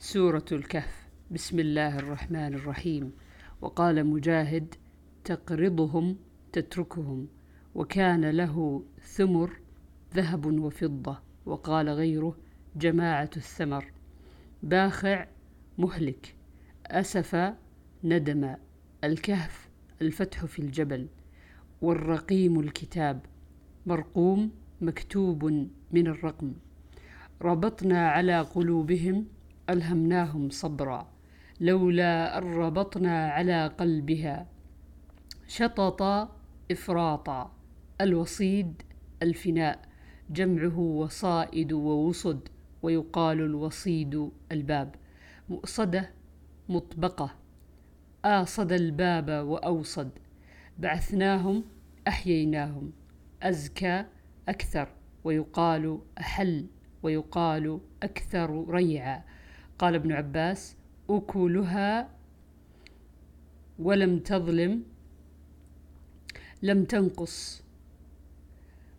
سورة الكهف. بسم الله الرحمن الرحيم. وقال مجاهد تقرضهم تتركهم. وكان له ثمر ذهب وفضة. وقال غيره جماعة الثمر. باخع مهلك. أسف ندم. الكهف الفتح في الجبل. والرقيم الكتاب. مرقوم مكتوب من الرقم. ربطنا على قلوبهم ألهمناهم صبرا لولا أن ربطنا على قلبها شطط إفراطا الوصيد الفناء جمعه وصائد ووصد ويقال الوصيد الباب مؤصدة مطبقة آصد الباب وأوصد بعثناهم أحييناهم أزكى أكثر ويقال أحل ويقال أكثر ريعا. قال ابن عباس أكلها ولم تظلم لم تنقص.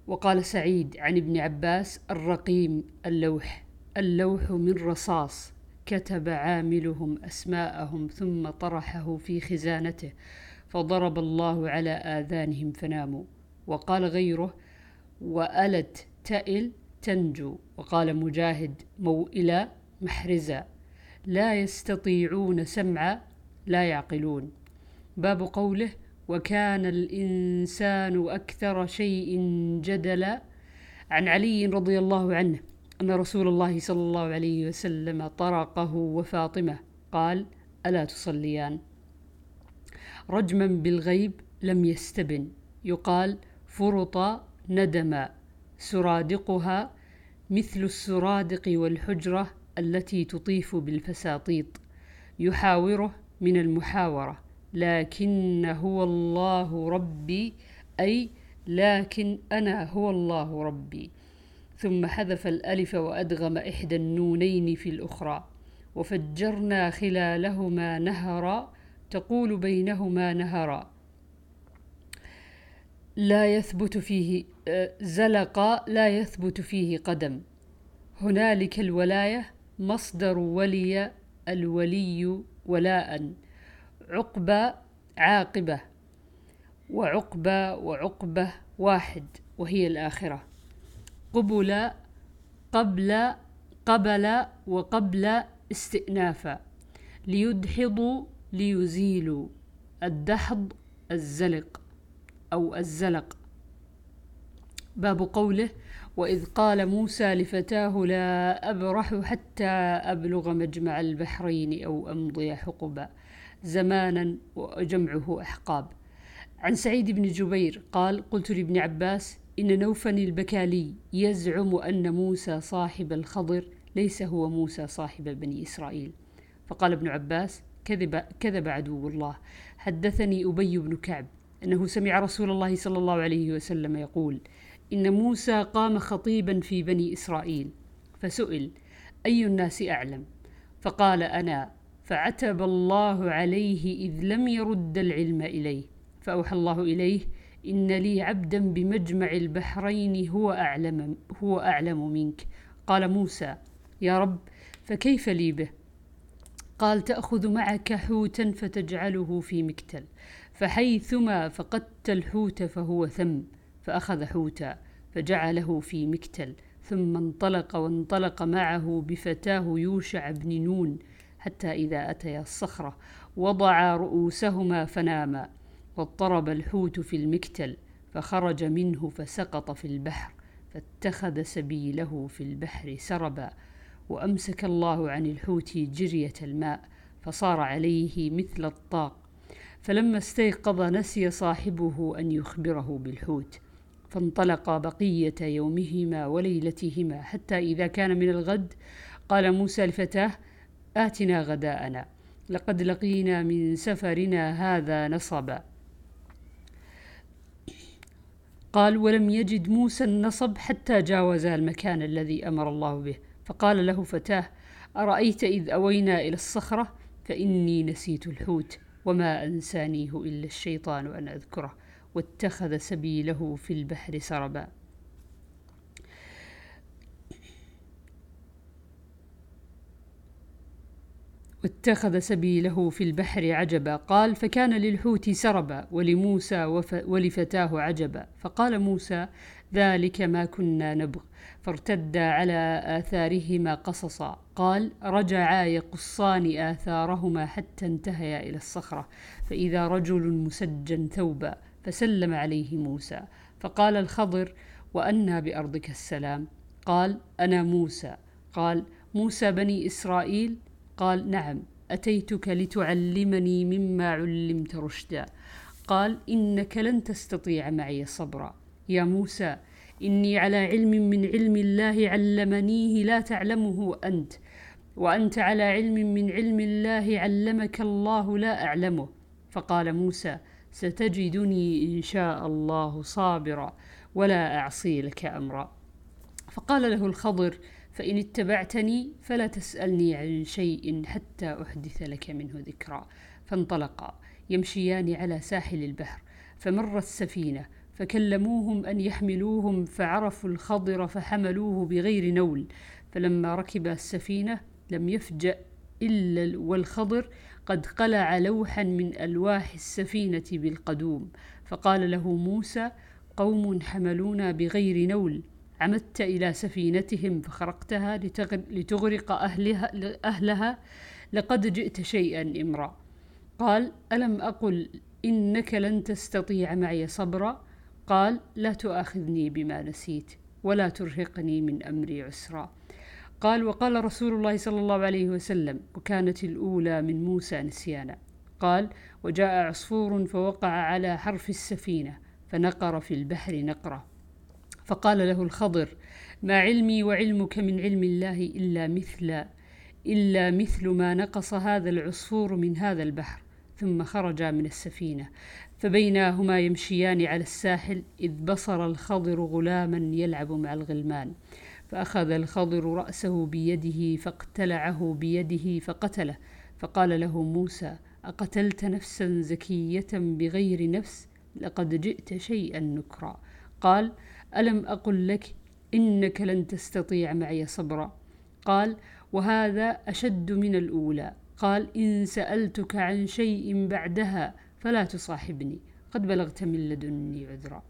وقال سعيد عن ابن عباس الرقيم اللوح اللوح من رصاص كتب عاملهم أسماءهم ثم طرحه في خزانته فضرب الله على آذانهم فناموا. وقال غيره وألت تئل تنجو. وقال مجاهد موئلة محرزة. لا يستطيعون سمعا لا يعقلون. باب قوله وكان الإنسان أكثر شيء جدلا. عن علي رضي الله عنه أن رسول الله صلى الله عليه وسلم طرقه وفاطمة. قال ألا تصليان؟ رجما بالغيب لم يستبن. يقال فرط ندما. سرادقها مثل السرادق والحجرة التي تطيف بالفساطيط يحاوره من المحاورة لكن هو الله ربي أي لكن أنا هو الله ربي. ثم حذف الألف وأدغم إحدى النونين في الأخرى وفجرنا خلالهما نهرا تقول بينهما نهرا. لا يثبت فيه آه، زلق لا يثبت فيه قدم. هنالك الولاية مصدر ولي الولي ولاء عقبة عاقبة وعقبة وعقبة واحد وهي الآخرة. قبل قبل قبل وقبل استئنافا ليدحضوا ليزيلوا. الدحض الزلق أو الزلق. باب قوله وإذ قال موسى لفتاه لا أبرح حتى أبلغ مجمع البحرين أو أمضي حقبا زمانا وجمعه أحقاب. عن سعيد بن جبير قال قلت لابن عباس إن نوفا البكالي يزعم أن موسى صاحب الخضر ليس هو موسى صاحب بني إسرائيل. فقال ابن عباس كذب, كذب عدو الله. حدثني أبي بن كعب أنه سمع رسول الله صلى الله عليه وسلم يقول إن موسى قام خطيبا في بني إسرائيل. فسئل أي الناس أعلم؟ فقال أنا. فعتب الله عليه إذ لم يرد العلم إليه. فأوحى الله إليه إن لي عبدا بمجمع البحرين هو أعلم, هو أعلم منك. قال موسى يا رب فكيف لي به؟ قال تأخذ معك حوتا فتجعله في مكتل فحيثما فقدت الحوت فهو ثم. فأخذ حوتا فجعله في مكتل ثم انطلق وانطلق معه بفتاه يوشع بن نون حتى إذا أتيا الصخرة. وضعا رؤوسهما فناما واضطرب الحوت في المكتل فخرج منه فسقط في البحر فاتخذ سبيله في البحر سربا. وأمسك الله عن الحوت جرية الماء فصار عليه مثل الطاق. فلما استيقظ نسي صاحبه أن يخبره بالحوت. فانطلقا بقية يومهما وليلتهما حتى إذا كان من الغد. قال موسى لفتاه آتنا غداءنا. لقد لقينا من سفرنا هذا نصبا. قال ولم يجد موسى النصب حتى جاوزا المكان الذي أمر الله به. فقال له فتاه أرأيت إذ أوينا إلى الصخرة؟ فإني نسيت الحوت وما أنسانيه إلا الشيطان أن أذكره. واتخذ سبيله في البحر سربا. واتخذ سبيله في البحر عجبا. قال فكان للحوت سربا ولموسى ولفتاه عجبا. فقال موسى ذلك ما كنا نبغ. فارتدا على آثارهما قصصا. قال رجعا يقصان آثارهما حتى انتهيا إلى الصخرة. فإذا رجل مسجا ثوبا. فسلم عليه موسى فقال الخضر وأنى بأرضك السلام. قال أنا موسى. قال موسى بني إسرائيل؟ قال نعم. أتيتك لتعلمني مما علمت رشدا. قال إنك لن تستطيع معي صبرا. يا موسى إني على علم من علم الله علمنيه لا تعلمه أنت وأنت على علم من علم الله علمك الله لا أعلمه. فقال موسى ستجدني إن شاء الله صابرا ولا أعصي لك أمرا. فقال له الخضر فإن اتبعتني فلا تسألني عن شيء حتى أحدث لك منه ذكرا. فانطلقا يمشيان على ساحل البحر فمر السفينة فكلموهم أن يحملوهم فعرفوا الخضر فحملوه بغير نول. فلما ركب السفينة لم يفجأ إلا والخضر قد قلع لوحا من ألواح السفينة بالقدوم. فقال له موسى قوم حملونا بغير نول. عمدت إلى سفينتهم فخرقتها لتغرق أهلها, أهلها لقد جئت شيئا إمرا. قال ألم أقل إنك لن تستطيع معي صبرا؟ قال لا تؤاخذني بما نسيت ولا ترهقني من أمري عسرا. قال وقال رسول الله صلى الله عليه وسلم وكانت الأولى من موسى نسيانا. قال وجاء عصفور فوقع على حرف السفينة فنقر في البحر نقرة. فقال له الخضر ما علمي وعلمك من علم الله إلا مثل إلا مثل ما نقص هذا العصفور من هذا البحر ثم خرجا من السفينة. فبينا هما يمشيان على الساحل إذ بصر الخضر غلاما يلعب مع الغلمان. فأخذ الخضر رأسه بيده فاقتلعه بيده فقتله. فقال له موسى أقتلت نفسا زكية بغير نفس؟ لقد جئت شيئا نكرا. قال ألم أقل لك إنك لن تستطيع معي صبرا؟ قال وهذا أشد من الأولى. قال إن سألتك عن شيء بعدها فلا تصاحبني. قد بلغت من لدني عذرا.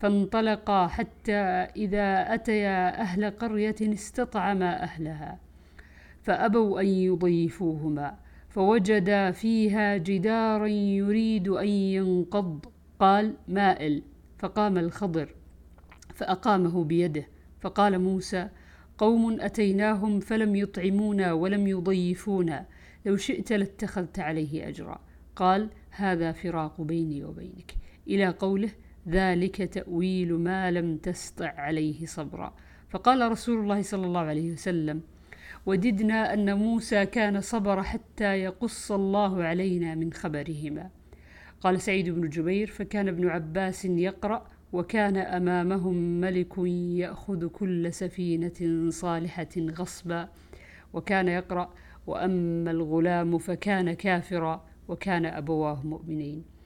فانطلقا حتى إذا أتيا أهل قرية استطعما أهلها فأبوا أن يضيفوهما فوجدا فيها جدارا يريد أن ينقض قال مائل. فقام الخضر فأقامه بيده فقال موسى قوم أتيناهم فلم يطعمونا ولم يضيفونا لو شئت لاتخذت عليه أجرا. قال هذا فراق بيني وبينك. إلى قوله ذلك تأويل ما لم تستع عليه صبرا. فقال رسول الله صلى الله عليه وسلم وددنا أن موسى كان صبر حتى يقص الله علينا من خبرهما. قال سعيد بن جبير فكان ابن عباس يقرأ وكان أمامهم ملك يأخذ كل سفينة صالحة غصبا وكان يقرأ وأما الغلام فكان كافرا وكان أبواه مؤمنين.